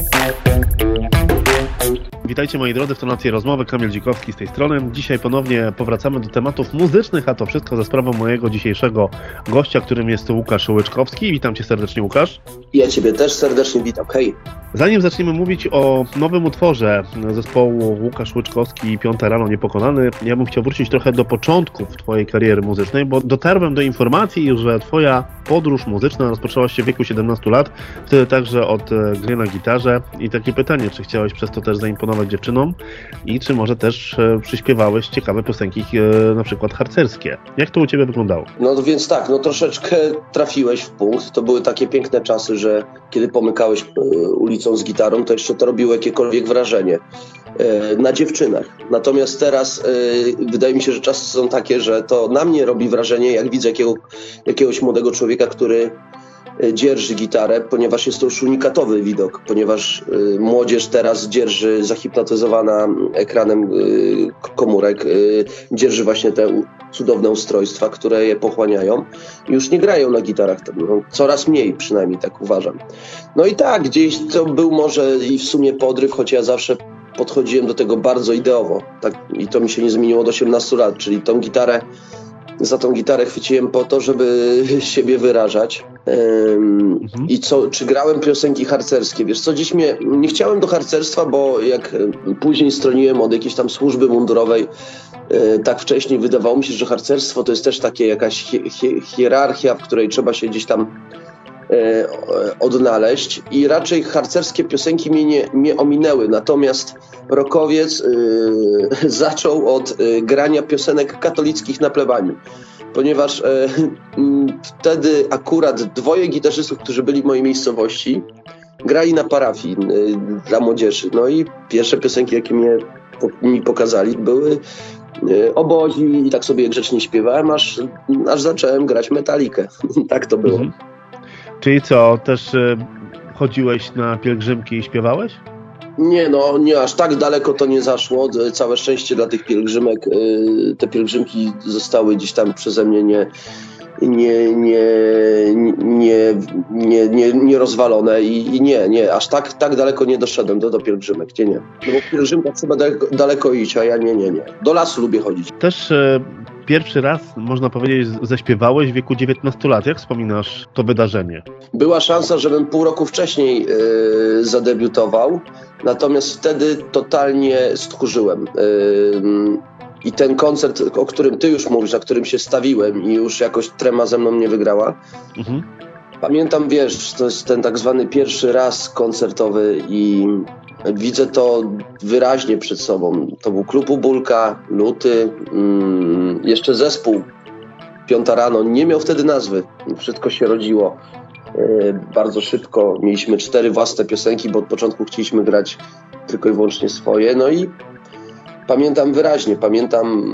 Thank you. Witajcie moi drodzy w tonacji rozmowy, Kamil Dzikowski z tej strony. Dzisiaj ponownie powracamy do tematów muzycznych, a to wszystko za sprawą mojego dzisiejszego gościa, którym jest Łukasz Łyczkowski. Witam cię serdecznie Łukasz. Ja ciebie też serdecznie witam, hej. Zanim zaczniemy mówić o nowym utworze zespołu Łukasz Łyczkowski i Piąta Rano Niepokonany, ja bym chciał wrócić trochę do początków twojej kariery muzycznej, bo dotarłem do informacji, że twoja podróż muzyczna rozpoczęła się w wieku 17 lat, wtedy także od e, gry na gitarze i takie pytanie, czy chciałeś przez to też zaimponować dziewczynom i czy może też e, przyśpiewałeś ciekawe piosenki, e, na przykład harcerskie. Jak to u ciebie wyglądało? No więc tak, no troszeczkę trafiłeś w punkt. To były takie piękne czasy, że kiedy pomykałeś ulicą z gitarą, to jeszcze to robiło jakiekolwiek wrażenie na dziewczynach. Natomiast teraz wydaje mi się, że czasy są takie, że to na mnie robi wrażenie, jak widzę jakiego, jakiegoś młodego człowieka, który E, dzierży gitarę, ponieważ jest to już unikatowy widok, ponieważ e, młodzież teraz dzierży zahipnotyzowana ekranem e, komórek, dzierży właśnie te cudowne ustrojstwa, które je pochłaniają już nie grają na gitarach, no, coraz mniej przynajmniej tak uważam. No i tak, gdzieś to był może i w sumie podryw, choć ja zawsze podchodziłem do tego bardzo ideowo tak, i to mi się nie zmieniło od 18 lat, czyli tą gitarę za tą gitarę chwyciłem po to, żeby siebie wyrażać. Mhm. I co, czy grałem piosenki harcerskie? Wiesz co, dziś mnie, nie chciałem do harcerstwa, bo jak później stroniłem od jakiejś tam służby mundurowej, e, tak wcześniej wydawało mi się, że harcerstwo to jest też takie jakaś hi hi hierarchia, w której trzeba się gdzieś tam e, odnaleźć i raczej harcerskie piosenki mnie nie, nie ominęły, natomiast rokowiec zaczął od grania piosenek katolickich na plebanii. Ponieważ y, wtedy akurat dwoje gitarzystów, którzy byli w mojej miejscowości, grali na parafii y, dla młodzieży. No i pierwsze piosenki, jakie mnie, mi pokazali, były y, obozi i tak sobie grzecznie śpiewałem, aż, aż zacząłem grać metalikę. tak to było. Mhm. Czyli co, też y, chodziłeś na pielgrzymki i śpiewałeś? Nie, no nie aż tak daleko to nie zaszło. Całe szczęście dla tych pielgrzymek. Y, te pielgrzymki zostały gdzieś tam przeze mnie nie, nie, nie, nie, nie, nie, nie rozwalone i, i, nie, nie, aż tak, tak daleko nie doszedłem do, do pielgrzymek, nie, nie. No bo pielgrzymka trzeba daleko, daleko iść, a ja nie, nie, nie. Do lasu lubię chodzić. Też e, pierwszy raz, można powiedzieć, zaśpiewałeś w wieku 19 lat. Jak wspominasz to wydarzenie? Była szansa, żebym pół roku wcześniej e, zadebiutował, natomiast wtedy totalnie stchórzyłem. E, i ten koncert, o którym ty już mówisz, na którym się stawiłem i już jakoś trema ze mną nie wygrała. Mhm. Pamiętam, wiesz, to jest ten tak zwany pierwszy raz koncertowy i widzę to wyraźnie przed sobą. To był klub Ubulka, Luty, mm, jeszcze zespół Piąta Rano. Nie miał wtedy nazwy. Wszystko się rodziło e, bardzo szybko. Mieliśmy cztery własne piosenki, bo od początku chcieliśmy grać tylko i wyłącznie swoje. No i Pamiętam wyraźnie, pamiętam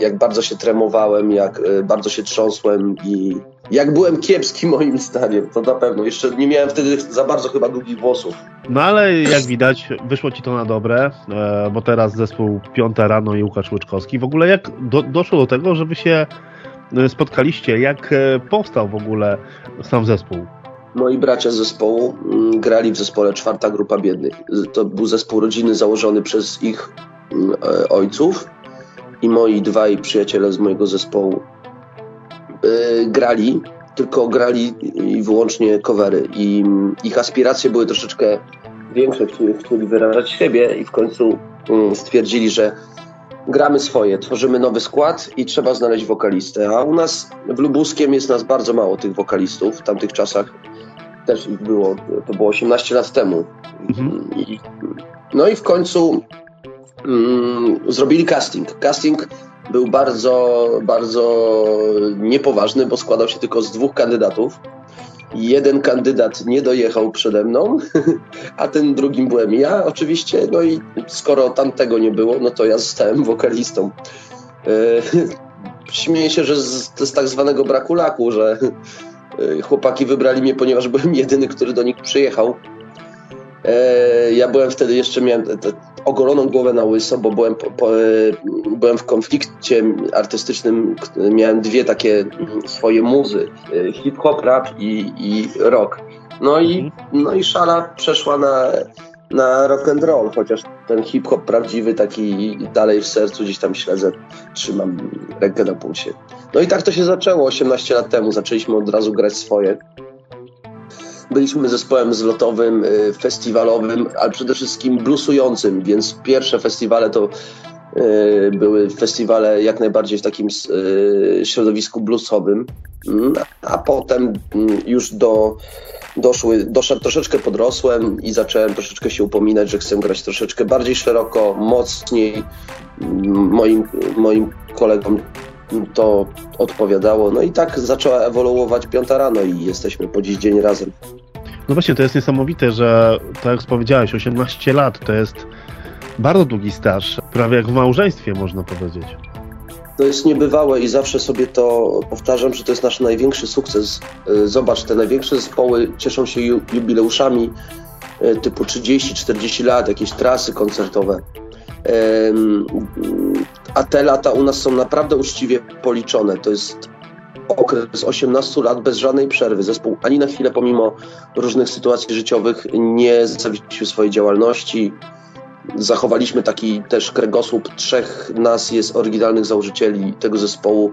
jak bardzo się tremowałem, jak e, bardzo się trząsłem i jak byłem kiepski moim zdaniem, to na pewno. Jeszcze nie miałem wtedy za bardzo chyba długich włosów. No ale jak widać, wyszło ci to na dobre, e, bo teraz zespół Piąta Rano i Łukasz Łyczkowski. W ogóle jak do, doszło do tego, że wy się e, spotkaliście? Jak powstał w ogóle sam zespół? Moi bracia z zespołu mm, grali w zespole Czwarta Grupa Biednych. To był zespół rodziny założony przez ich ojców i moi dwaj przyjaciele z mojego zespołu e, grali, tylko grali i wyłącznie covery i ich aspiracje były troszeczkę większe, chcieli, chcieli wyrażać siebie i w końcu mm, stwierdzili, że gramy swoje, tworzymy nowy skład i trzeba znaleźć wokalistę. A u nas w Lubuskiem jest nas bardzo mało tych wokalistów w tamtych czasach. Też ich było, to było 18 lat temu. Mhm. I, no i w końcu mm, zrobili casting. Casting był bardzo, bardzo niepoważny, bo składał się tylko z dwóch kandydatów. Jeden kandydat nie dojechał przede mną, a ten drugim byłem ja oczywiście. No i skoro tamtego nie było, no to ja zostałem wokalistą. E, śmieję się, że to jest tak zwanego braku laku, że e, chłopaki wybrali mnie, ponieważ byłem jedyny, który do nich przyjechał. E, ja byłem wtedy jeszcze, miałem ogoloną głowę na łyso, bo byłem, po, po, byłem w konflikcie artystycznym, miałem dwie takie swoje muzy, hip-hop, rap i, i rock. No i, no i szala przeszła na, na rock and roll, chociaż ten hip-hop prawdziwy taki dalej w sercu gdzieś tam śledzę, trzymam rękę na pulsie. No i tak to się zaczęło 18 lat temu, zaczęliśmy od razu grać swoje. Byliśmy zespołem zlotowym, y, festiwalowym, ale przede wszystkim bluesującym, więc pierwsze festiwale to y, były festiwale jak najbardziej w takim y, środowisku bluesowym, mm, a potem mm, już do, doszły, doszedł, troszeczkę podrosłem i zacząłem troszeczkę się upominać, że chcę grać troszeczkę bardziej szeroko, mocniej. Mm, moim, moim kolegom to odpowiadało. No i tak zaczęła ewoluować piąta rano i jesteśmy po dziś dzień razem. No właśnie, to jest niesamowite, że tak jak powiedziałeś, 18 lat to jest bardzo długi staż, prawie jak w małżeństwie można powiedzieć. To jest niebywałe i zawsze sobie to powtarzam, że to jest nasz największy sukces. Y, zobacz, te największe zespoły cieszą się jubileuszami y, typu 30-40 lat, jakieś trasy koncertowe. A te lata u nas są naprawdę uczciwie policzone. To jest okres 18 lat bez żadnej przerwy. Zespół ani na chwilę, pomimo różnych sytuacji życiowych, nie zawiesił swojej działalności. Zachowaliśmy taki też kręgosłup. Trzech nas jest oryginalnych założycieli tego zespołu.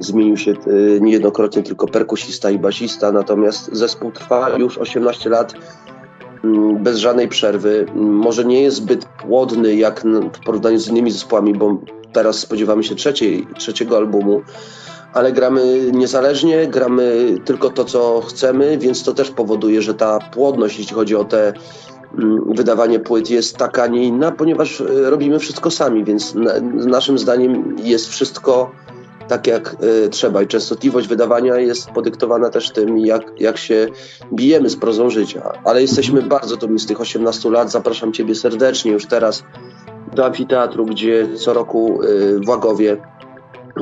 Zmienił się y, niejednokrotnie tylko perkusista i basista, natomiast zespół trwa już 18 lat bez żadnej przerwy. Może nie jest zbyt płodny jak w porównaniu z innymi zespołami, bo teraz spodziewamy się trzeciej, trzeciego albumu, ale gramy niezależnie, gramy tylko to, co chcemy, więc to też powoduje, że ta płodność, jeśli chodzi o te mm, wydawanie płyt jest taka, nie inna, ponieważ e, robimy wszystko sami, więc na, naszym zdaniem jest wszystko tak jak y, trzeba i częstotliwość wydawania jest podyktowana też tym, jak, jak się bijemy z prozą życia. Ale jesteśmy bardzo dumni z tych 18 lat. Zapraszam Ciebie serdecznie już teraz do amfiteatru, gdzie co roku y, w Łagowie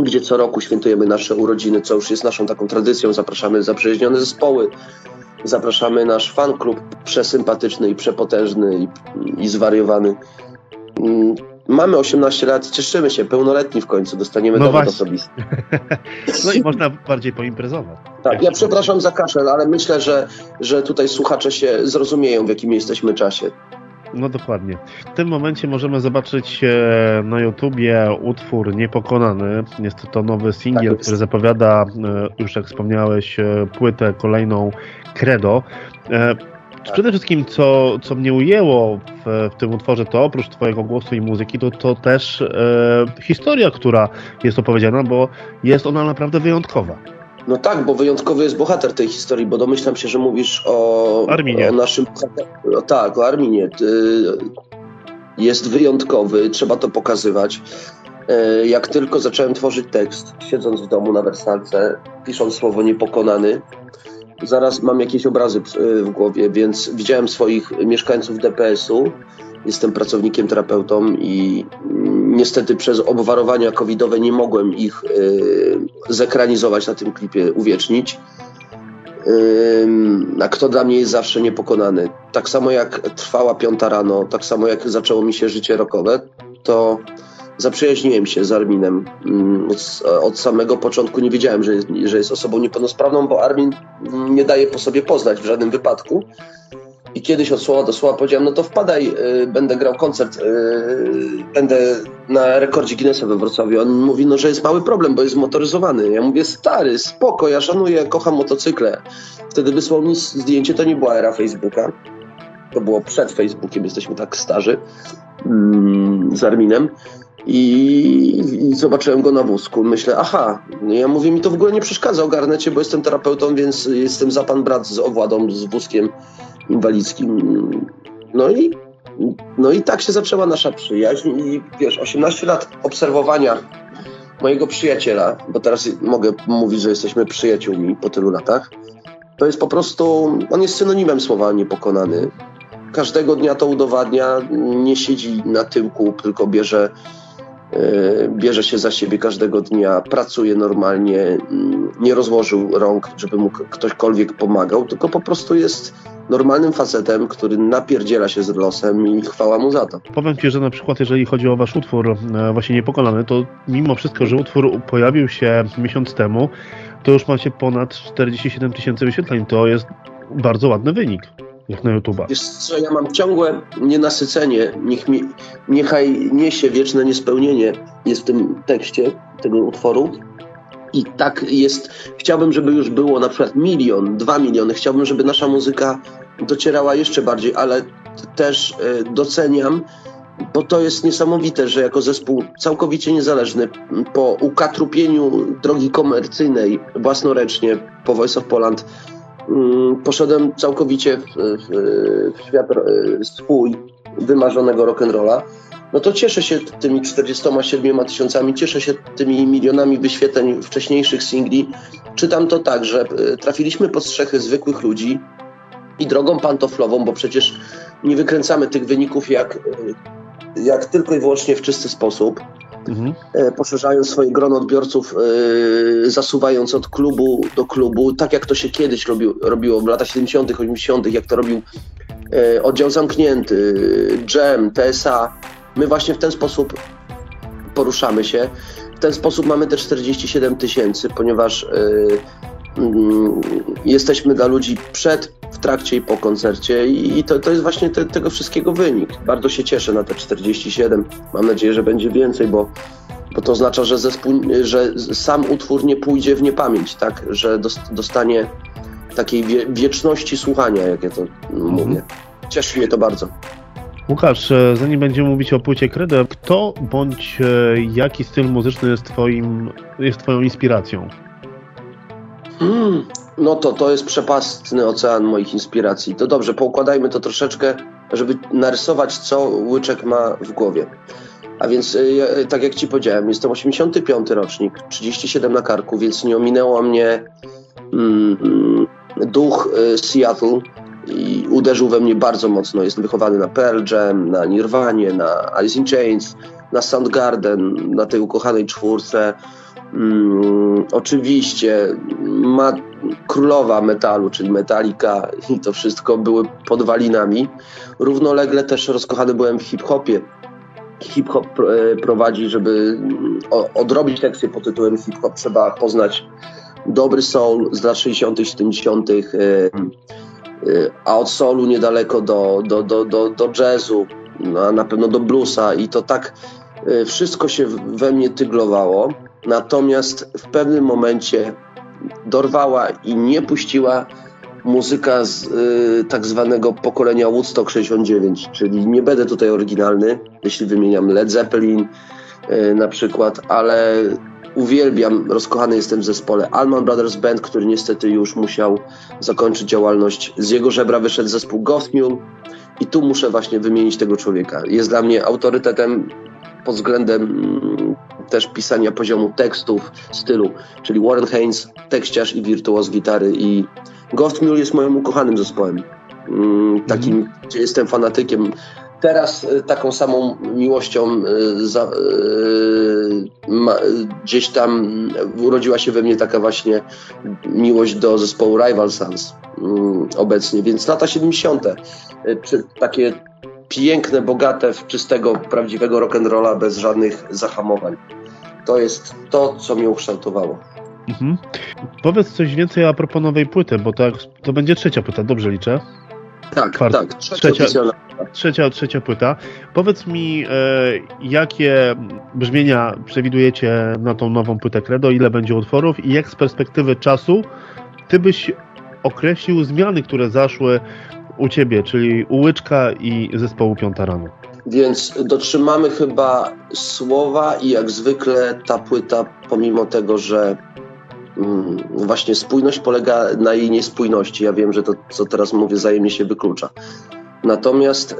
gdzie co roku świętujemy nasze urodziny, co już jest naszą taką tradycją. Zapraszamy zaprzyjaźnione zespoły, zapraszamy nasz fan klub przesympatyczny i przepotężny i, i zwariowany. Mamy 18 lat, cieszymy się, pełnoletni w końcu, dostaniemy no dowód osobisty. no i można bardziej poimprezować. Tak, ja przepraszam za kaszel, ale myślę, że, że tutaj słuchacze się zrozumieją, w jakim jesteśmy czasie. No dokładnie. W tym momencie możemy zobaczyć e, na YouTubie utwór Niepokonany. Jest to nowy singiel, tak który zapowiada, e, już jak wspomniałeś, e, płytę kolejną Credo. Przede wszystkim, co, co mnie ujęło w, w, tym utworze, to oprócz Twojego głosu i muzyki, to, to też e, historia, która jest opowiedziana, bo jest ona naprawdę wyjątkowa. No tak, bo wyjątkowy jest bohater tej historii, bo domyślam się, że mówisz o, Arminie. o naszym. No tak, o Arminie. Jest wyjątkowy, trzeba to pokazywać. E, jak tylko zacząłem tworzyć tekst, siedząc w domu na wersalce, pisząc słowo niepokonany, zaraz mam jakieś obrazy w głowie, więc widziałem swoich mieszkańców DPS-u. Jestem pracownikiem terapeutą i niestety przez obwarowania covidowe nie mogłem ich y, zekranizować na tym klipie, uwiecznić. A kto dla mnie jest zawsze niepokonany. Tak samo jak trwała piąta rano, tak samo jak zaczęło mi się życie rokowe, to zaprzyjaźniłem się z Arminem. Od samego początku nie wiedziałem, że jest, że jest osobą niepełnosprawną, bo Armin nie daje po sobie poznać w żadnym wypadku. I kiedyś od słowa do słowa powiedziałem, no to wpadaj, y, będę grał koncert, y, będę na rekordzie Guinnessa we Wrocławiu. On mówi, no że jest mały problem, bo jest motoryzowany. Ja mówię, stary, spoko, ja szanuję, kocham motocykle. Wtedy wysłał mi zdjęcie, to nie była era Facebooka. To było przed Facebookiem, jesteśmy tak starzy mm, z Arminem. I, I, zobaczyłem go na wózku. Myślę, aha, ja mówię, mi to w ogóle nie przeszkadza, ogarnę cię, bo jestem terapeutą, więc jestem za pan brat z owładą, z wózkiem inwalidzkim. No i, no i tak się zaczęła nasza przyjaźń i wiesz, 18 lat obserwowania mojego przyjaciela, bo teraz mogę mówić, że jesteśmy przyjaciółmi po tylu latach, to jest po prostu, on jest synonimem słowa niepokonany. Każdego dnia to udowadnia, nie siedzi na tyłku, tylko bierze bierze się za siebie każdego dnia, pracuje normalnie, nie rozłożył rąk, żeby mu ktośkolwiek pomagał, tylko po prostu jest normalnym facetem, który napierdziela się z losem i chwała mu za to. Powiem Ci, że na przykład jeżeli chodzi o Wasz utwór e, właśnie Niepokonany, to mimo wszystko, że utwór pojawił się miesiąc temu, to już macie ponad 47 tysięcy wyświetleń. To jest bardzo ładny wynik, jak na YouTube'a. Wiesz co, ja mam ciągłe nienasycenie, niech mi, niechaj niesie wieczne niespełnienie, jest w tym tekście tego utworu. I tak jest, chciałbym, żeby już było na przykład milion, dwa miliony, chciałbym, żeby nasza muzyka docierała jeszcze bardziej, ale też e, doceniam, bo to jest niesamowite, że jako zespół całkowicie niezależny, po ukatrupieniu drogi komercyjnej własnoręcznie po Voice of Poland, poszedłem całkowicie w, w, w świat e, swój wymarzonego rock'n'rolla, no to cieszę się tymi 47 tysiącami, cieszę się tymi milionami wyświetleń wcześniejszych singli. Czytam to tak, że e, trafiliśmy pod strzechy zwykłych ludzi i drogą pantoflową, bo przecież nie wykręcamy tych wyników jak, e, jak tylko i wyłącznie w czysty sposób. Mhm. E, poszerzając swoje grono odbiorców, zasuwając od klubu do klubu, tak jak to się kiedyś robiło, robiło w latach 70., 80., jak to robił oddział zamknięty, Jam, TSA, My właśnie w ten sposób poruszamy się. W ten sposób mamy te 47 tysięcy, ponieważ jesteśmy dla ludzi przed, w trakcie i po koncercie i to, to jest właśnie te, tego wszystkiego wynik. Bardzo się cieszę na te 47. Mam nadzieję, że będzie więcej, bo, bo to oznacza, że, zespół, że sam utwór nie pójdzie w niepamięć, tak? że dostanie takiej wie, wieczności słuchania, jak ja to mówię. Mhm. Cieszy mnie to bardzo. Łukasz, e, zanim będziemy mówić o płycie Credo, kto bądź e, jaki styl muzyczny jest, twoim, jest twoją inspiracją? Hmm, no to to jest przepastny ocean moich inspiracji. To dobrze, poukładajmy to troszeczkę, żeby narysować, co Łyczek ma w głowie. A więc, e, tak jak Ci powiedziałem, jestem 85 rocznik, 37 na karku, więc nie ominęło mnie mm, mm duch Seattle, i uderzył we mnie bardzo mocno. Jestem wychowany na Pearl Jam, na Nirwanie, na Alice in Chains, na Soundgarden, na tej ukochanej czwórce. Mm, oczywiście ma królowa metalu, czyli Metallica i to wszystko były podwalinami. Równolegle też rozkochany byłem w hip-hopie. Hip-hop e, prowadzi, żeby odrobić teksty pod tytułem hip-hop trzeba poznać dobry soul z lat 60., 70., a od solu niedaleko do, do, do, do, do jazzu, no, na pewno do bluesa i to tak wszystko się we mnie tyglowało, natomiast w pewnym momencie dorwała i nie puściła muzyka z y, tak zwanego pokolenia Woodstock 69, czyli nie będę tutaj oryginalny, jeśli wymieniam Led Zeppelin y, na przykład, ale uwielbiam, rozkochany jestem w zespole Allman Brothers Band, który niestety już musiał zakończyć działalność. Z jego żebra wyszedł zespół Goth Mule i tu muszę właśnie wymienić tego człowieka. Jest dla mnie autorytetem pod względem mm, też pisania poziomu tekstów, stylu, czyli Warren Haynes, tekściarz i wirtuoz gitary i Goth Mule jest moim ukochanym zespołem. Mm, takim, mm. gdzie jestem fanatykiem Teraz y, taką samą miłością y, za, y, ma, gdzieś tam urodziła się we mnie taka właśnie miłość do zespołu Rival Sons obecnie. Więc lata 70. takie piękne, bogate, czystego, prawdziwego rock'n'rolla bez żadnych zahamowań. To jest to, co mnie ukształtowało. Mhm. Powiedz coś więcej a propos nowej płyty, bo to, to będzie trzecia płyta, dobrze liczę? Tak, tak. Trzecia, trzecia, trzecia, trzecia płyta. Powiedz mi, e, jakie brzmienia przewidujecie na tą nową płytę Credo, ile będzie utworów i jak z perspektywy czasu ty byś określił zmiany, które zaszły u ciebie, czyli u Łyczka i zespołu Piąta Rano. Więc dotrzymamy chyba słowa i jak zwykle ta płyta, pomimo tego, że Mm, właśnie spójność polega na jej niespójności. Ja wiem, że to, co teraz mówię, wzajemnie się wyklucza. Natomiast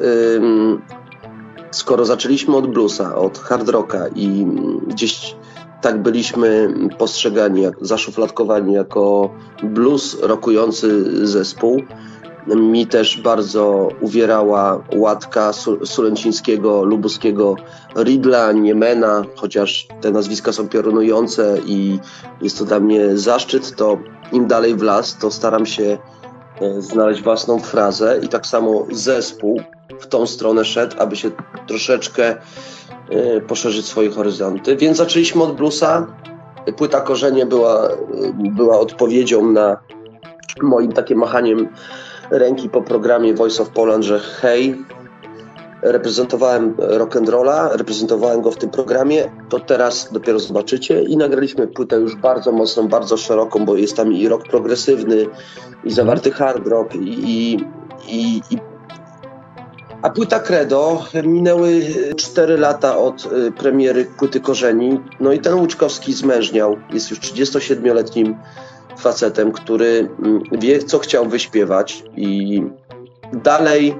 skoro zaczęliśmy od bluesa, od hard rocka i gdzieś tak byliśmy postrzegani, zaszufladkowani jako blues rokujący zespół, mi też bardzo uwierała łatka Sulęcińskiego, Lubuskiego, Ridla, Niemena, chociaż te nazwiska są piorunujące i jest to dla mnie zaszczyt, to im dalej w las, to staram się e, znaleźć własną frazę i tak samo zespół w tą stronę szedł, aby się troszeczkę e, poszerzyć swoje horyzonty. Więc zaczęliśmy od bluesa. Płyta Korzenie była, była odpowiedzią na moim takim machaniem ręki po programie Voice of Poland, że hej, reprezentowałem rock'n'rolla, reprezentowałem go w tym programie, to teraz dopiero zobaczycie. I nagraliśmy płytę już bardzo mocną, bardzo szeroką, bo jest tam i rock progresywny, i zawarty hard rock, i, i, i, i a płyta Credo, minęły 4 lata od y, premiery płyty Korzeni, no i ten Łuczkowski zmężniał, jest już 37-letnim facetem, który mm, wie, co chciał wyśpiewać i dalej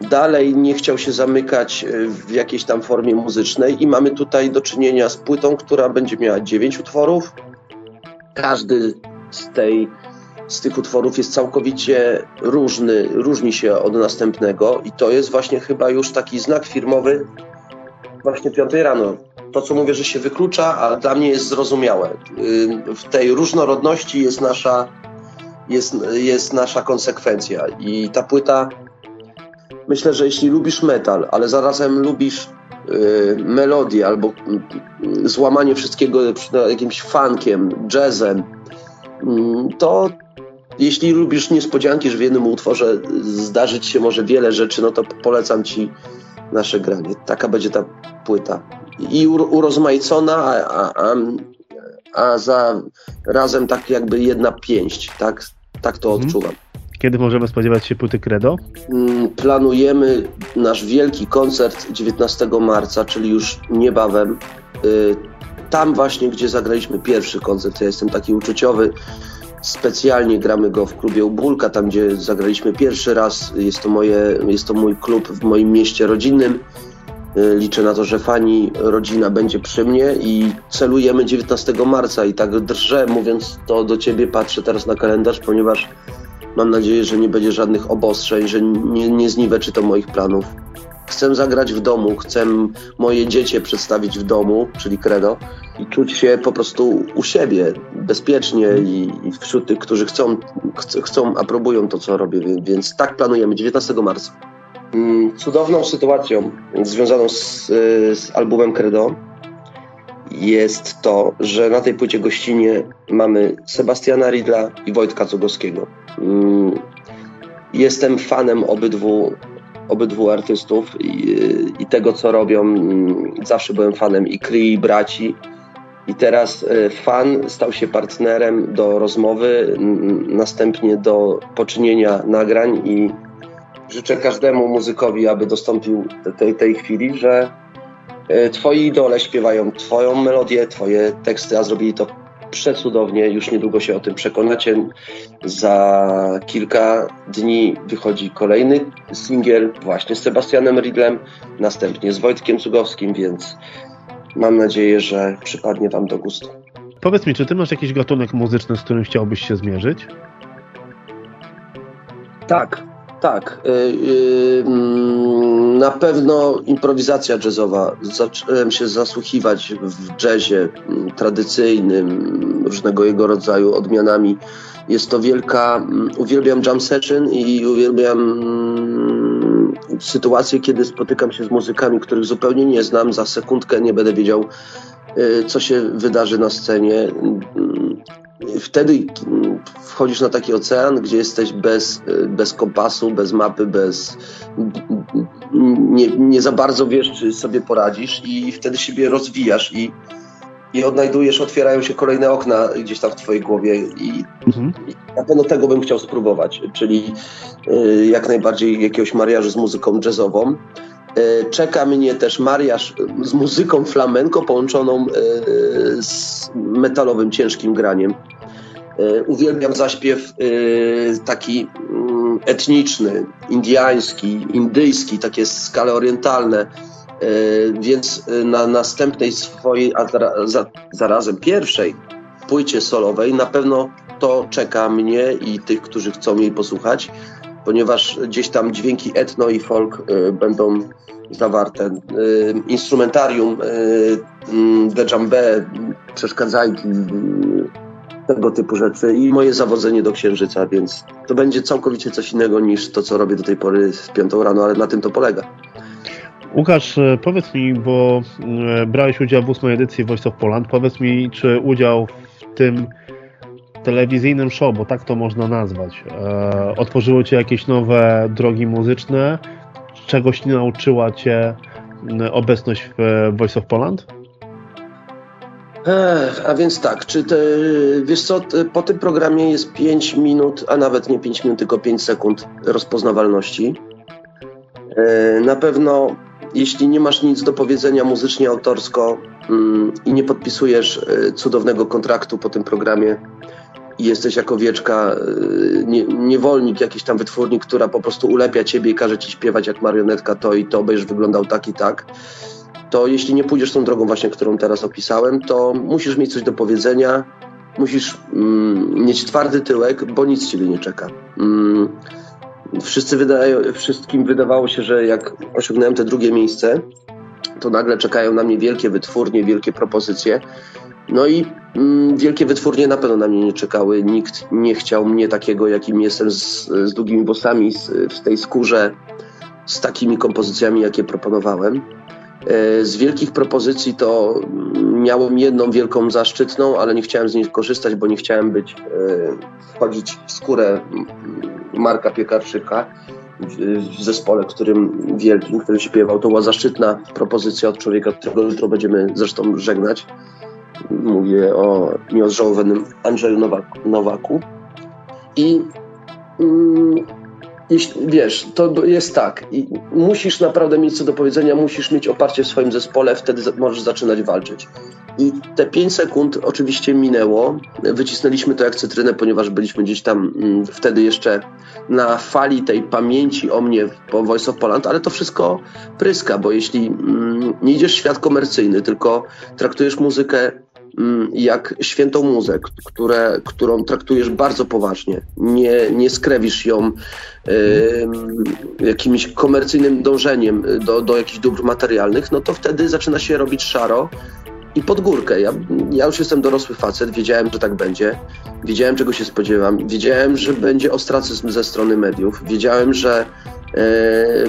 dalej nie chciał się zamykać e, w jakiejś tam formie muzycznej i mamy tutaj do czynienia z płytą, która będzie miała dziewięć utworów. Każdy z, tej, z tych utworów jest całkowicie różny, różni się od następnego i to jest właśnie chyba już taki znak firmowy właśnie piątej rano. To, co mówię, że się wyklucza, ale dla mnie jest zrozumiałe. W tej różnorodności jest nasza, jest, jest nasza konsekwencja i ta płyta myślę, że jeśli lubisz metal, ale zarazem lubisz y, melodię albo y, złamanie wszystkiego jakimś funkiem, jazzem, to jeśli lubisz niespodzianki, że w jednym utworze zdarzyć się może wiele rzeczy, no to polecam ci nasze granie. Taka będzie ta płyta. I urozmaicona, a, a, a za razem tak jakby jedna pięść, tak, tak to mhm. odczuwam. Kiedy możemy spodziewać się płyty Credo? Mm, planujemy nasz wielki koncert 19 marca, czyli już niebawem. Y, tam właśnie, gdzie zagraliśmy pierwszy koncert, ja jestem taki uczuciowy. Specjalnie gramy go w klubie Ubulka, tam gdzie zagraliśmy pierwszy raz. Jest to, moje, jest to mój klub w moim mieście rodzinnym. Y, liczę na to, że fani, rodzina będzie przy mnie i celujemy 19 marca i tak drżę, mówiąc to do ciebie, patrzę teraz na kalendarz, ponieważ Mam nadzieję, że nie będzie żadnych obostrzeń, że nie, nie zniweczy to moich planów. Chcę zagrać w domu, chcę moje dziecię przedstawić w domu, czyli credo, i czuć się po prostu u siebie, bezpiecznie i, i wśród tych, którzy chcą, chcą, aprobują to, co robię, więc tak planujemy, 19 marca. Mm, cudowną sytuacją związaną z, z albumem Credo jest to, że na tej płycie gościnie mamy Sebastiana Ridla i Wojtka Cugowskiego. Mm, jestem fanem obydwu, obydwu artystów i, i tego, co robią. Mm, zawsze byłem fanem i Kry i braci. I teraz e, fan stał się partnerem do rozmowy, następnie do poczynienia nagrań i życzę każdemu muzykowi, aby dostąpił tej, tej chwili, że E, twoi idole śpiewają twoją melodię, twoje teksty, a zrobili to przecudownie. Już niedługo się o tym przekonacie. Za kilka dni wychodzi kolejny singiel właśnie z Sebastianem Ridlem, następnie z Wojtkiem Cugowskim, więc mam nadzieję, że przypadnie wam do gustu. Powiedz mi, czy ty masz jakiś gatunek muzyczny, z którym chciałbyś się zmierzyć? Tak, tak. Y, y, mm, na pewno improwizacja jazzowa. Zacząłem się zasłuchiwać w jazzie mm, tradycyjnym, różnego jego rodzaju odmianami. Jest to wielka. Mm, uwielbiam jam session i uwielbiam sytuację, kiedy spotykam się z muzykami, których zupełnie nie znam. Za sekundkę nie będę wiedział, co się wydarzy na scenie wtedy wchodzisz na taki ocean, gdzie jesteś bez, bez kompasu, bez mapy, bez. Nie, nie za bardzo wiesz, czy sobie poradzisz, i wtedy siebie rozwijasz i, i odnajdujesz, otwierają się kolejne okna gdzieś tam w Twojej głowie. I, mhm. i na pewno tego bym chciał spróbować, czyli y, jak najbardziej jakiegoś mariażu z muzyką jazzową. Y, czeka mnie też mariaż z muzyką flamenko połączoną y, z metalowym, ciężkim graniem. E, uwielbiam zaśpiew e, taki mm, etniczny, indiański, indyjski, takie skale orientalne. E, więc na następnej swojej, a zarazem pierwszej płycie solowej na pewno to czeka mnie i tych, którzy chcą jej posłuchać, ponieważ gdzieś tam dźwięki etno i folk będą zawarte. Instrumentarium, mm, djembe, przeszkadzajki, tego typu rzeczy i moje zawodzenie do księżyca, więc to będzie całkowicie coś innego niż to, co robię do tej pory w piątą rano, ale na tym to polega. Łukasz, e, powiedz mi, bo e, brałeś udział w ósmej edycji Voice of Poland, powiedz mi, czy udział w tym telewizyjnym show, bo tak to można nazwać, e, otworzyło Cię jakieś nowe drogi muzyczne? Czegoś nie nauczyła Cię obecność w Voice of Poland? Ech, a więc tak, czy te, wiesz co, po tym programie jest 5 minut, a nawet nie 5 minut, tylko 5 sekund rozpoznawalności. E, na pewno, jeśli nie masz nic do powiedzenia muzycznie, autorsko mm, i nie podpisujesz e, cudownego kontraktu po tym programie, i jesteś jako wieczka e, nie, niewolnik, jakiś tam wytwórnik, która po prostu ulepia ciebie i każe ci śpiewać jak marionetka to i to, będziesz wyglądał tak i tak, to jeśli nie pójdziesz tą drogą właśnie, którą teraz opisałem, to musisz mieć coś do powiedzenia, musisz mm, mieć twardy tyłek, bo nic ciebie nie czeka. Mm, wszyscy wydają, wszystkim wydawało się, że jak osiągnąłem te drugie miejsce, to nagle czekają na mnie wielkie wytwórnie, wielkie propozycje. No i mm, wielkie wytwórnie na pewno na mnie nie czekały. Nikt nie chciał mnie takiego, jakim jestem, z, z długimi włosami, w tej skórze, z takimi kompozycjami, jakie proponowałem. E, z wielkich propozycji to miałem jedną wielką zaszczytną, ale nie chciałem z niej korzystać, bo nie chciałem być, e, wchodzić w skórę Marka Piekarczyka w zespole, którym wielkim, który śpiewał. To była zaszczytna propozycja od człowieka, którego jutro będziemy zresztą żegnać. Mówię o nieodżałowanym Andrzeju Nowaku. I mm, wiesz, to jest tak. I musisz naprawdę mieć co do powiedzenia, musisz mieć oparcie w swoim zespole, wtedy możesz zaczynać walczyć. I te 5 sekund oczywiście minęło. Wycisnęliśmy to jak cytrynę, ponieważ byliśmy gdzieś tam mm, wtedy jeszcze na fali tej pamięci o mnie po Voice of Poland, ale to wszystko pryska, bo jeśli mm, nie idziesz w świat komercyjny, tylko traktujesz muzykę jak świętą muzę, które, którą traktujesz bardzo poważnie. Nie, nie skrewisz ją jakimś komercyjnym dążeniem do, do jakichś dóbr materialnych, no to wtedy zaczyna się robić szaro i pod górkę. Ja, ja już jestem dorosły facet, wiedziałem, że tak będzie. Wiedziałem, czego się spodziewam. Wiedziałem, że będzie ostracyzm ze strony mediów. Wiedziałem, że e,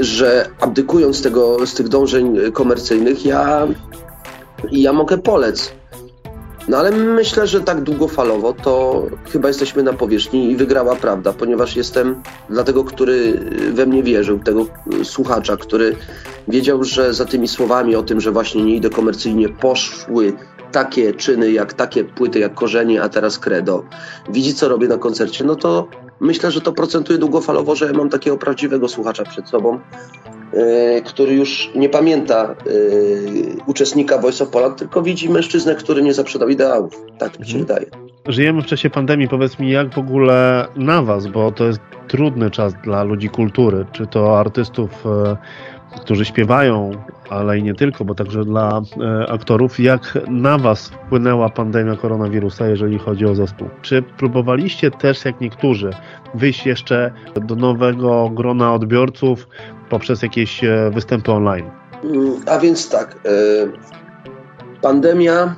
że abdykując tego, z tych dążeń komercyjnych, ja i ja mogę polec. No ale myślę, że tak długofalowo to chyba jesteśmy na powierzchni i wygrała prawda, ponieważ jestem dla tego, który we mnie wierzył, tego słuchacza, który wiedział, że za tymi słowami o tym, że właśnie nie idę komercyjnie, poszły takie czyny, jak takie płyty, jak korzenie, a teraz credo. Widzi, co robię na koncercie, no to myślę, że to procentuje długofalowo, że ja mam takiego prawdziwego słuchacza przed sobą, który już nie pamięta e, uczestnika Voice of Poland, tylko widzi mężczyznę, który nie zaprzedał ideałów. Tak mi się mhm. wydaje. Żyjemy w czasie pandemii. Powiedz mi, jak w ogóle na Was, bo to jest trudny czas dla ludzi kultury, czy to artystów, e, którzy śpiewają, ale i nie tylko, bo także dla aktorów. Jak na Was wpłynęła pandemia koronawirusa, jeżeli chodzi o zespół? Czy próbowaliście też, jak niektórzy, wyjść jeszcze do nowego grona odbiorców, poprzez jakieś e, występy online? Mm, a więc tak. E, pandemia,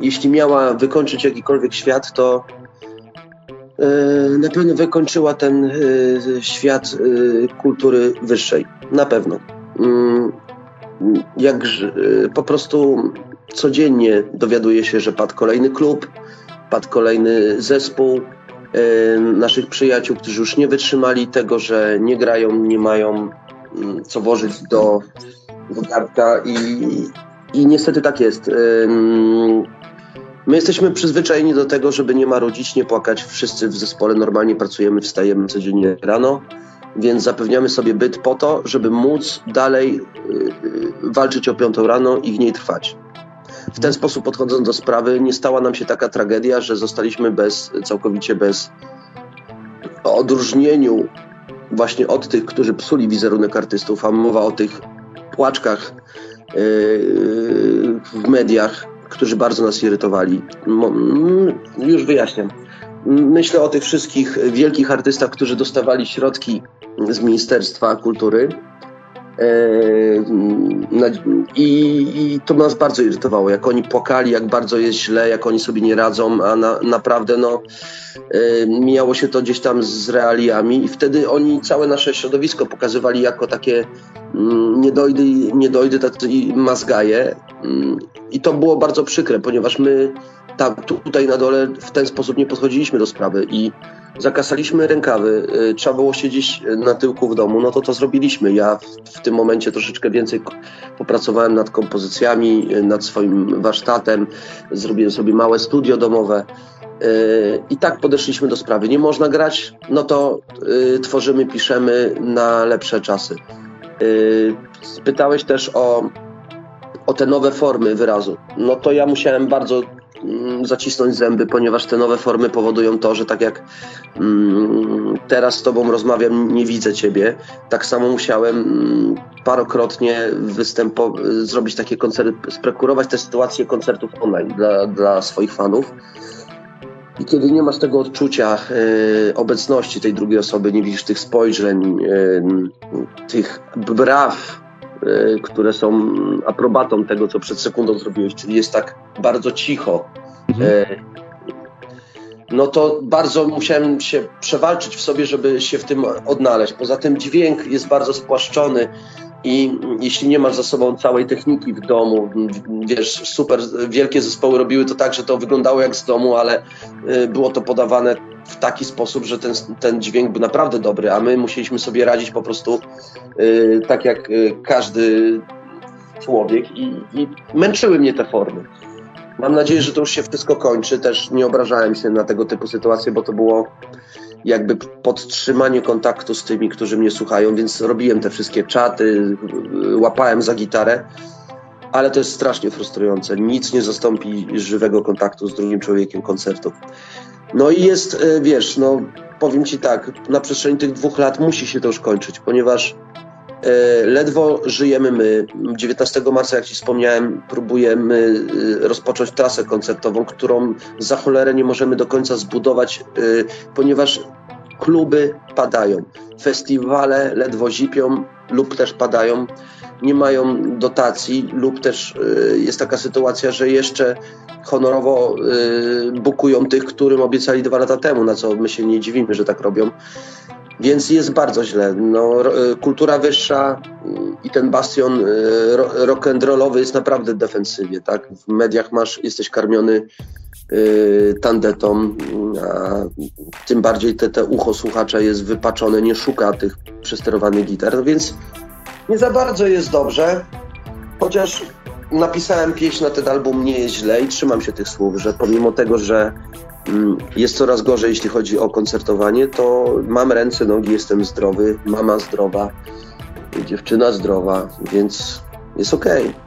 jeśli miała wykończyć jakikolwiek świat, to e, na pewno wykończyła ten świat kultury wyższej. Na pewno. Mm, jak po prostu codziennie dowiaduje się, że padł kolejny klub, padł kolejny zespół naszych przyjaciół, którzy już nie wytrzymali tego, że nie grają, nie mają co włożyć do, do i, i niestety tak jest. My jesteśmy przyzwyczajeni do tego, żeby nie marudzić, nie płakać. Wszyscy w zespole normalnie pracujemy, wstajemy codziennie rano, więc zapewniamy sobie byt po to, żeby móc dalej y, walczyć o piątą rano i w niej trwać. W ten sposób podchodząc do sprawy, nie stała nam się taka tragedia, że zostaliśmy bez, całkowicie bez odróżnieniu właśnie od tych, którzy psuli wizerunek artystów, a mowa o tych płaczkach yy, w mediach, którzy bardzo nas irytowali. Mm, już wyjaśniam. Myślę o tych wszystkich wielkich artystach, którzy dostawali środki z Ministerstwa Kultury. I, I, to nas bardzo irytowało, jak oni płakali, jak bardzo jest źle, jak oni sobie nie radzą, a na, naprawdę no, mijało się to gdzieś tam z realiami. I wtedy oni całe nasze środowisko pokazywali jako takie mm, niedojdy, niedojdy tacy mazgaje. Mm, i to było bardzo przykre, ponieważ my tam, tutaj na dole w ten sposób nie podchodziliśmy do sprawy. I zakasaliśmy rękawy, y, trzeba było siedzieć na tyłku w domu, no to to zrobiliśmy. Ja w, tym momencie troszeczkę więcej popracowałem nad kompozycjami, y, nad swoim warsztatem, zrobiłem sobie małe studio domowe. Y, I tak podeszliśmy do sprawy. Nie można grać, no to tworzymy, piszemy na lepsze czasy. Spytałeś też o, o te nowe formy wyrazu. No to ja musiałem bardzo zacisnąć zęby, ponieważ te nowe formy powodują to, że tak jak mm, teraz z Tobą rozmawiam, nie widzę Ciebie, tak samo musiałem mm, parokrotnie występo- zrobić takie koncerty, sprekurować te sytuacje koncertów online dla, dla swoich fanów. I kiedy nie masz tego odczucia y, obecności tej drugiej osoby, nie widzisz tych spojrzeń, y, tych braw, które są aprobatą tego, co przed sekundą zrobiłeś, czyli jest tak bardzo cicho. Mhm. Y, no to bardzo musiałem się przewalczyć w sobie, żeby się w tym odnaleźć. Poza tym dźwięk jest bardzo spłaszczony i jeśli nie masz za sobą całej techniki w domu, wiesz, super wielkie zespoły robiły to tak, że to wyglądało jak z domu, ale y, było to podawane w taki sposób, że ten, ten dźwięk był naprawdę dobry, a my musieliśmy sobie radzić po prostu yy, tak jak yy, każdy człowiek i, i męczyły mnie te formy. Mam nadzieję, że to już się wszystko kończy. Też nie obrażałem się na tego typu sytuacje, bo to było jakby podtrzymanie kontaktu z tymi, którzy mnie słuchają, więc robiłem te wszystkie czaty, łapałem za gitarę, ale to jest strasznie frustrujące. Nic nie zastąpi żywego kontaktu z drugim człowiekiem koncertu. No i jest, e, wiesz, no powiem Ci tak, na przestrzeni tych dwóch lat musi się to już kończyć, ponieważ ledwo żyjemy my. 19 marca, jak Ci wspomniałem, próbujemy e, rozpocząć trasę koncertową, którą za cholerę nie możemy do końca zbudować, ponieważ kluby padają, festiwale ledwo zipią lub też padają nie mają dotacji lub też jest taka sytuacja, że jeszcze honorowo bukują tych, którym obiecali dwa lata temu, na co my się nie dziwimy, że tak robią. Więc jest bardzo źle. No, y, kultura wyższa i ten bastion y, rock and rollowy jest naprawdę defensywie. Tak? W mediach masz, jesteś karmiony y, tandetą, a tym bardziej te, te ucho słuchacza jest wypaczone, nie szuka tych przesterowanych gitar, więc nie za bardzo jest dobrze, chociaż napisałem pieśń na ten album Nie jest źle i trzymam się tych słów, że pomimo tego, że mm, jest coraz gorzej, jeśli chodzi o koncertowanie, to mam ręce, nogi, jestem zdrowy, mama zdrowa, dziewczyna zdrowa, więc jest okej. Okay.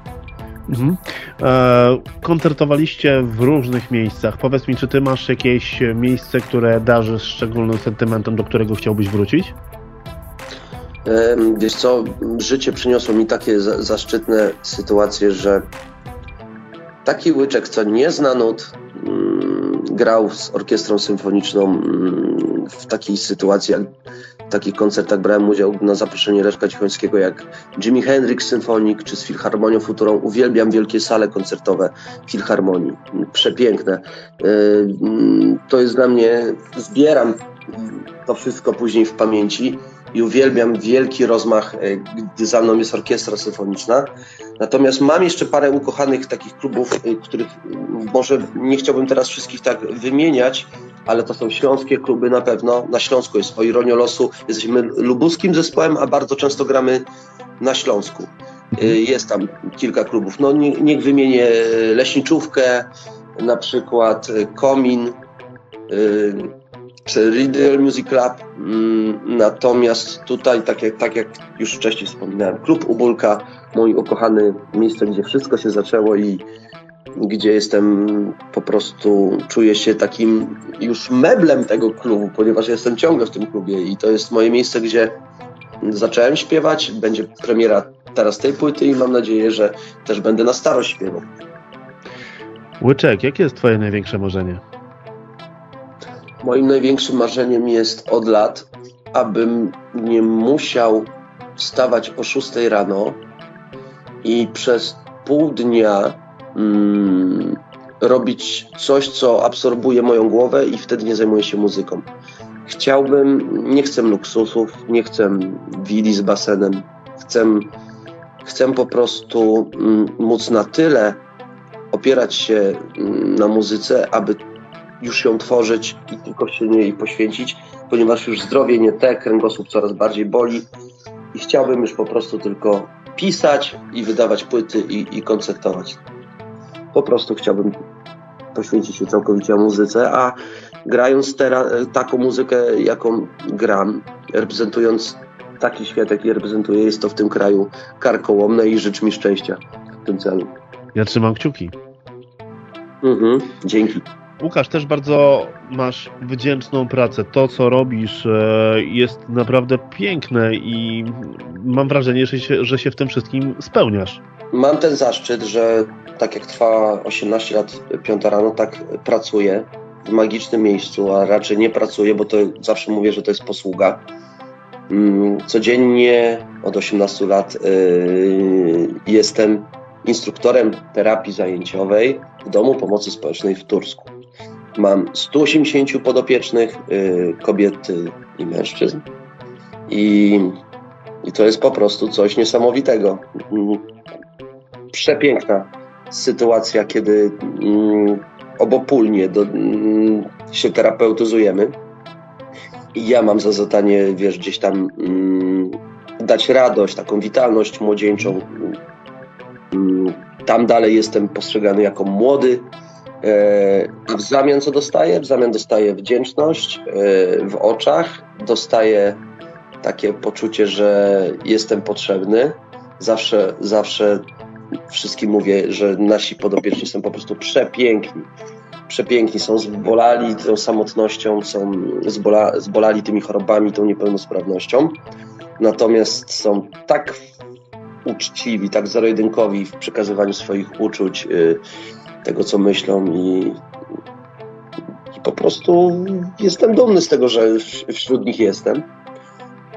Mhm. E, koncertowaliście w różnych miejscach. Powiedz mi, czy ty masz jakieś miejsce, które darzy szczególnym sentymentem, do którego chciałbyś wrócić? Wiesz co, życie przyniosło mi takie zaszczytne sytuacje, że taki łyczek, co nie zna nut, mm, grał z orkiestrą symfoniczną mm, w takiej sytuacji, jak w takich koncertach brałem udział na zaproszenie Leszka Cichońskiego jak Jimi Hendrix Symfonik czy z Filharmonią Futurą. Uwielbiam wielkie sale koncertowe Filharmonii. Przepiękne. To jest dla mnie, zbieram to wszystko później w pamięci i uwielbiam wielki rozmach, e, gdy za mną jest orkiestra symfoniczna. Natomiast mam jeszcze parę ukochanych takich klubów, e, których może nie chciałbym teraz wszystkich tak wymieniać, ale to są śląskie kluby na pewno. Na Śląsku jest o ironię losu. Jesteśmy lubuskim zespołem, a bardzo często gramy na Śląsku. E, jest tam kilka klubów. No nie, niech wymienię Leśniczówkę, na przykład Komin, czy Riddle Music Club. Mm, natomiast tutaj, tak jak, tak jak już wcześniej wspominałem, klub Ubulka, mój ukochany miejsce, gdzie wszystko się zaczęło i gdzie jestem po prostu, czuję się takim już meblem tego klubu, ponieważ jestem ciągle w tym klubie i to jest moje miejsce, gdzie zacząłem śpiewać, będzie premiera teraz tej płyty i mam nadzieję, że też będę na starość śpiewał. Łyczek, jakie jest twoje największe marzenie? Moim największym marzeniem jest od lat, abym nie musiał wstawać o 6 rano i przez pół dnia mm, robić coś, co absorbuje moją głowę i wtedy nie zajmuję się muzyką. Chciałbym, nie chcę luksusów, nie chcę willi z basenem, chcę, chcę po prostu mm, móc na tyle opierać się mm, na muzyce, aby już ją tworzyć i tylko się jej poświęcić, ponieważ już zdrowie nie te, kręgosłup coraz bardziej boli i chciałbym już po prostu tylko pisać i wydawać płyty i, i koncertować. Po prostu chciałbym poświęcić się całkowicie muzyce, a grając teraz taką muzykę, jaką gram, reprezentując taki świat, jaki reprezentuję, jest to w tym kraju karkołomne i życz mi szczęścia w tym celu. Ja trzymam kciuki. Mhm, dzięki. Łukasz, też bardzo masz wdzięczną pracę. To, co robisz, e, jest naprawdę piękne i mam wrażenie, że się, że się w tym wszystkim spełniasz. Mam ten zaszczyt, że tak jak trwa 18 lat, 5 rano, tak pracuję w magicznym miejscu, a raczej nie pracuję, bo to zawsze mówię, że to jest posługa. Mm, codziennie od 18 lat yy, jestem instruktorem terapii zajęciowej w Domu Pomocy Społecznej w Tursku. Mam 180 podopiecznych, yy, kobiet i mężczyzn. I, I to jest po prostu coś niesamowitego. Mm, przepiękna sytuacja, kiedy mm, obopólnie do, mm, się terapeutyzujemy. I ja mam za zadanie, wiesz, gdzieś tam dać radość, taką witalność młodzieńczą. Tam dalej jestem postrzegany jako młody. E, w zamian co dostaję? W zamian dostaję wdzięczność e, w oczach, dostaję takie poczucie, że jestem potrzebny. Zawsze, zawsze wszystkim mówię, że nasi podopieczni są po prostu przepiękni. Przepiękni, są zbolali tą samotnością, są zbola, zbolali tymi chorobami, tą niepełnosprawnością. Natomiast są tak uczciwi, tak zero-jedynkowi w przekazywaniu swoich uczuć, yy, tego co myślą i, i po prostu jestem dumny z tego, że wśród nich jestem.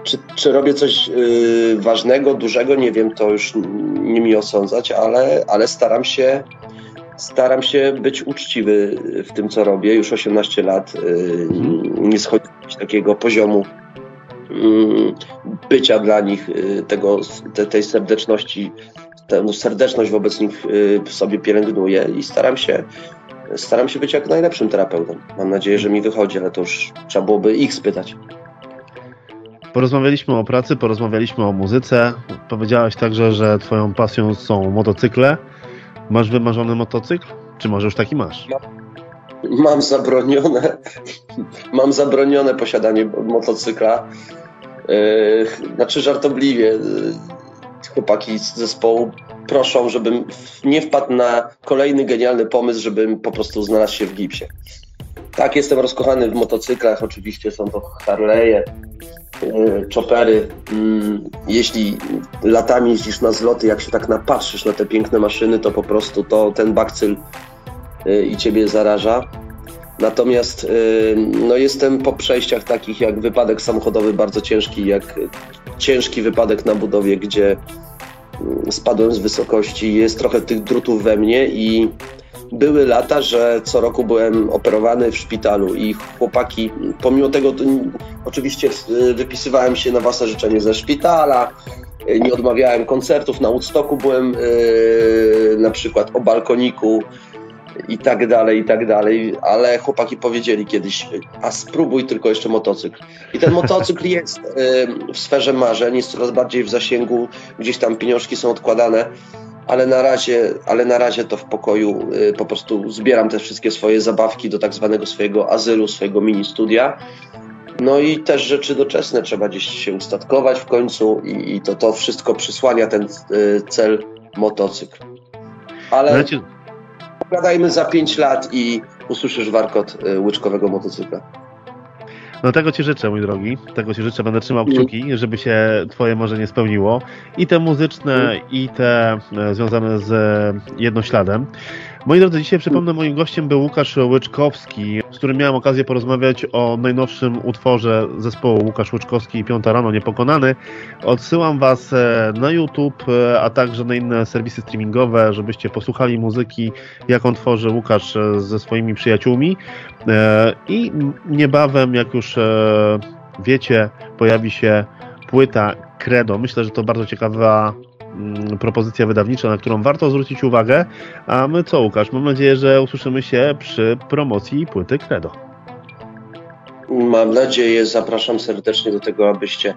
Czy, czy robię coś yy, ważnego, dużego, nie wiem, to już nie mi osądzać, ale, ale staram się staram się być uczciwy w tym, co robię. Już 18 lat yy, nie schodzić takiego poziomu yy, bycia dla nich, y, tego, te, tej serdeczności, tę serdeczność wobec nich y, w sobie pielęgnuję i staram się staram się być jak najlepszym terapeutą. Mam nadzieję, że mi wychodzi, ale to już trzeba byłoby ich spytać. Porozmawialiśmy o pracy, porozmawialiśmy o muzyce. Powiedziałeś także, że twoją pasją są motocykle. Masz wymarzony motocykl? Czy może już taki masz? Mam zabronione, mam zabronione posiadanie motocykla. Yy, znaczy żartobliwie, yy, chłopaki z zespołu proszą, żebym nie wpadł na kolejny genialny pomysł, żebym po prostu znalazł się w gipsie. Tak, jestem rozkochany w motocyklach, oczywiście są to Harley'e, yy, chopery. Mm, jeśli latami jeździsz na zloty, jak się tak napatrzysz na te piękne maszyny, to po prostu to ten bakcyl i ciebie zaraża. Natomiast no, jestem po przejściach takich jak wypadek samochodowy bardzo ciężki, jak ciężki wypadek na budowie, gdzie spadłem z wysokości, jest trochę tych drutów we mnie i były lata, że co roku byłem operowany w szpitalu i chłopaki, pomimo tego oczywiście wypisywałem się na własne życzenie ze szpitala, nie odmawiałem koncertów, na Woodstocku byłem yy, na przykład o balkoniku i tak dalej, i tak dalej, ale chłopaki powiedzieli kiedyś, a spróbuj tylko jeszcze motocykl. I ten motocykl jest w sferze marzeń, jest coraz bardziej w zasięgu, gdzieś tam pieniążki są odkładane, ale na razie, ale na razie to w pokoju y, po prostu zbieram te wszystkie swoje zabawki do tak zwanego swojego azylu, swojego mini studia. No i też rzeczy doczesne, trzeba gdzieś się ustatkować w końcu i, i to, to wszystko przysłania ten y, cel motocykl. Ale... Pogadajmy za 5 lat i usłyszysz warkot y, łyczkowego motocykla. No tego Ci życzę, mój drogi. Tego Ci życzę. Będę trzymał kciuki, żeby się Twoje marzenie spełniło. I te muzyczne, i te e, związane z jednośladem. Moi drodzy, dzisiaj przypomnę, moim gościem był Łukasz Łyczkowski, którym miałem okazję porozmawiać o najnowszym utworze zespołu Łukasz Łyczkowski i Piąta Rano Niepokonany. Odsyłam Was e, na YouTube, e, a także na inne serwisy streamingowe, żebyście posłuchali muzyki, jaką tworzy Łukasz e, ze swoimi przyjaciółmi. I niebawem, jak już wiecie, pojawi się płyta Credo. Myślę, że to bardzo ciekawa propozycja wydawnicza, na którą warto zwrócić uwagę. A my co, Łukasz? Mam nadzieję, że usłyszymy się przy promocji płyty Credo. Mam nadzieję, zapraszam serdecznie do tego, abyście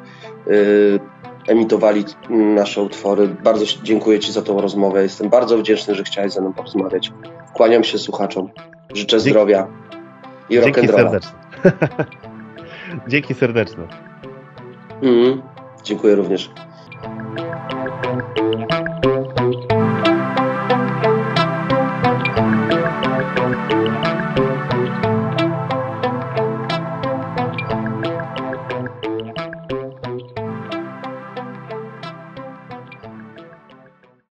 y, emitowali nasze utwory. Bardzo dziękuję Ci za tą rozmowę. Jestem bardzo wdzięczny, że chciałeś ze mną porozmawiać. Kłaniam się słuchaczom. Życzę Dzięki. zdrowia i rock'n'rolla. Dzięki serdeczne. Dzięki serdeczne. Mm, dziękuję również. Thank you.